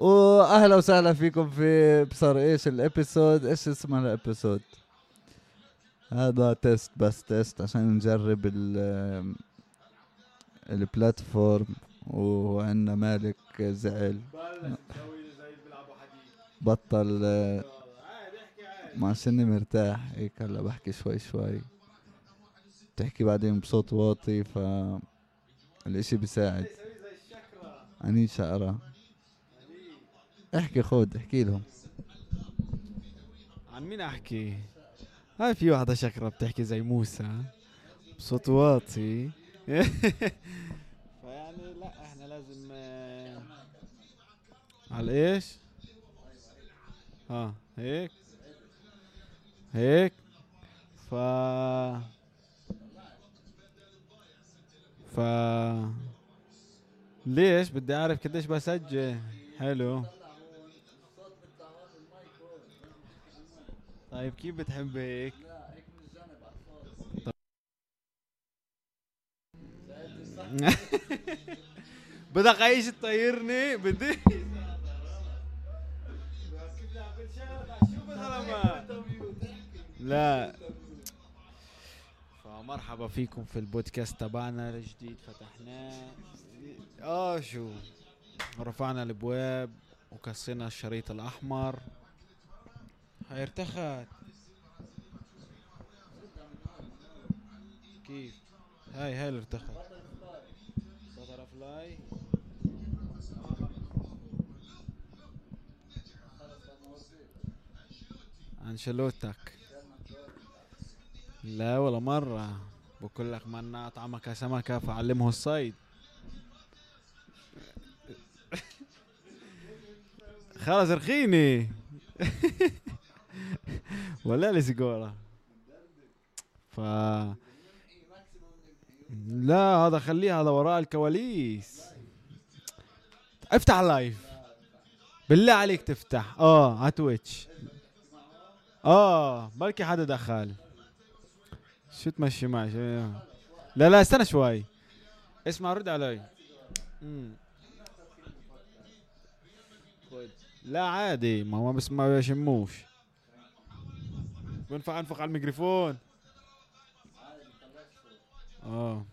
واهلا وسهلا فيكم في ابصر إيش ال episode؟ إيش اسم ال episode؟ هذا test بس test عشان نجرب ال ال platform. وعندنا مالك زعل. بطل. ما عشاني مرتاح. هيك هلأ بحكي شوي شوي. بتحكي بعدين بصوت واطي ف الإشي بيساعد. أني شقرة احكي خود احكي لهم. عن مين أحكي؟ هاي في واحدة شكرة بتحكي زي موسى بصوت واطي. فيعني لا إحنا لازم آه، على إيش؟ ها هيك. هيك. ف ف ليش؟ بدي أعرف قديش بسجل. حلو. طيب كيف بتحب هيك؟ بدك عيش تطيرني؟ بدي. لا. فمرحبا فيكم في البودكاست تبعنا الجديد فتحناه. آه شو؟ رفعنا الأبواب وكسينا الشريط الأحمر. هاي ارتخت كيف؟ هاي هاي اللي ارتخت بتر فلاي انشلوتك لا ولا مرة. بقول لك من أطعمك سمكة فعلمه الصيد. خلاص ارخيني ولا لي سيجارة ف لا هذا خليه هذا وراء الكواليس. افتح اللايف. بالله عليك تفتح. آه على تويتش. آه بلكي حدا دخل. شو تمشي معي؟ شو لا لا استنى شوي. اسمع رد علي. لا عادي. ما هو بس ما بيشموش. بنفع انفخ على الميكروفون. آه.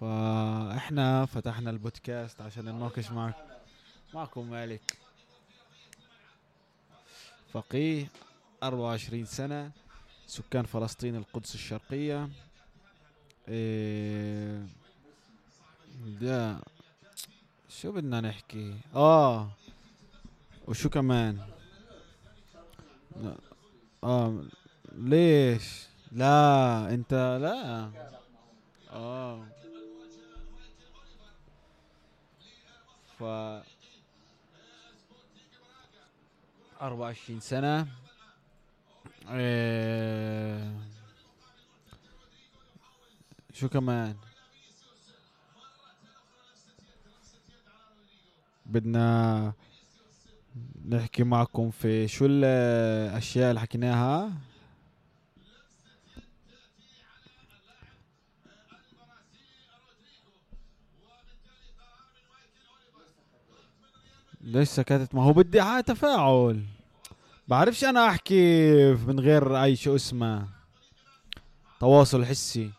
فإحنا فتحنا البودكاست عشان نناقش معك معكم مالك. فقيه 24 سنة سكان فلسطين القدس الشرقية. إيه ده شو بدنا نحكي؟ آه. وشو كمان؟ لا. آه ليش؟ لا انت لا. آه. ف 24 سنة. إيه شو كمان؟ بدنا نحكي معكم في شو الأشياء اللي حكيناها؟ ليش سكتت؟ ما هو بدي هاي تفاعل. بعرفش أنا أحكي من غير أي شو اسمه. تواصل حسي.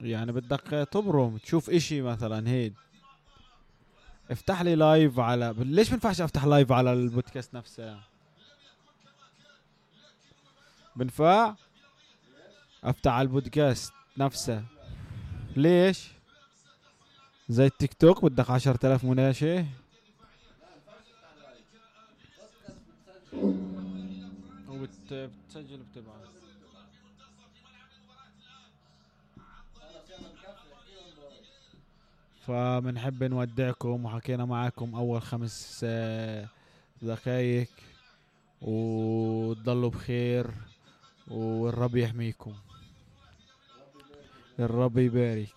يعني بدك تبرم تشوف إشي مثلا هيك. افتح لي live على ليش ما ينفعش افتح live على البودكاست نفسه؟ بنفع؟ افتح على البودكاست نفسه. ليش؟ زي التيك توك بدك عشرة آلاف مناشئ. وبتسجل وبتبعت فبنحب نودعكم وحكينا معاكم أول خمس دقايق وتضلوا بخير والرب يحميكم. الرب يبارك.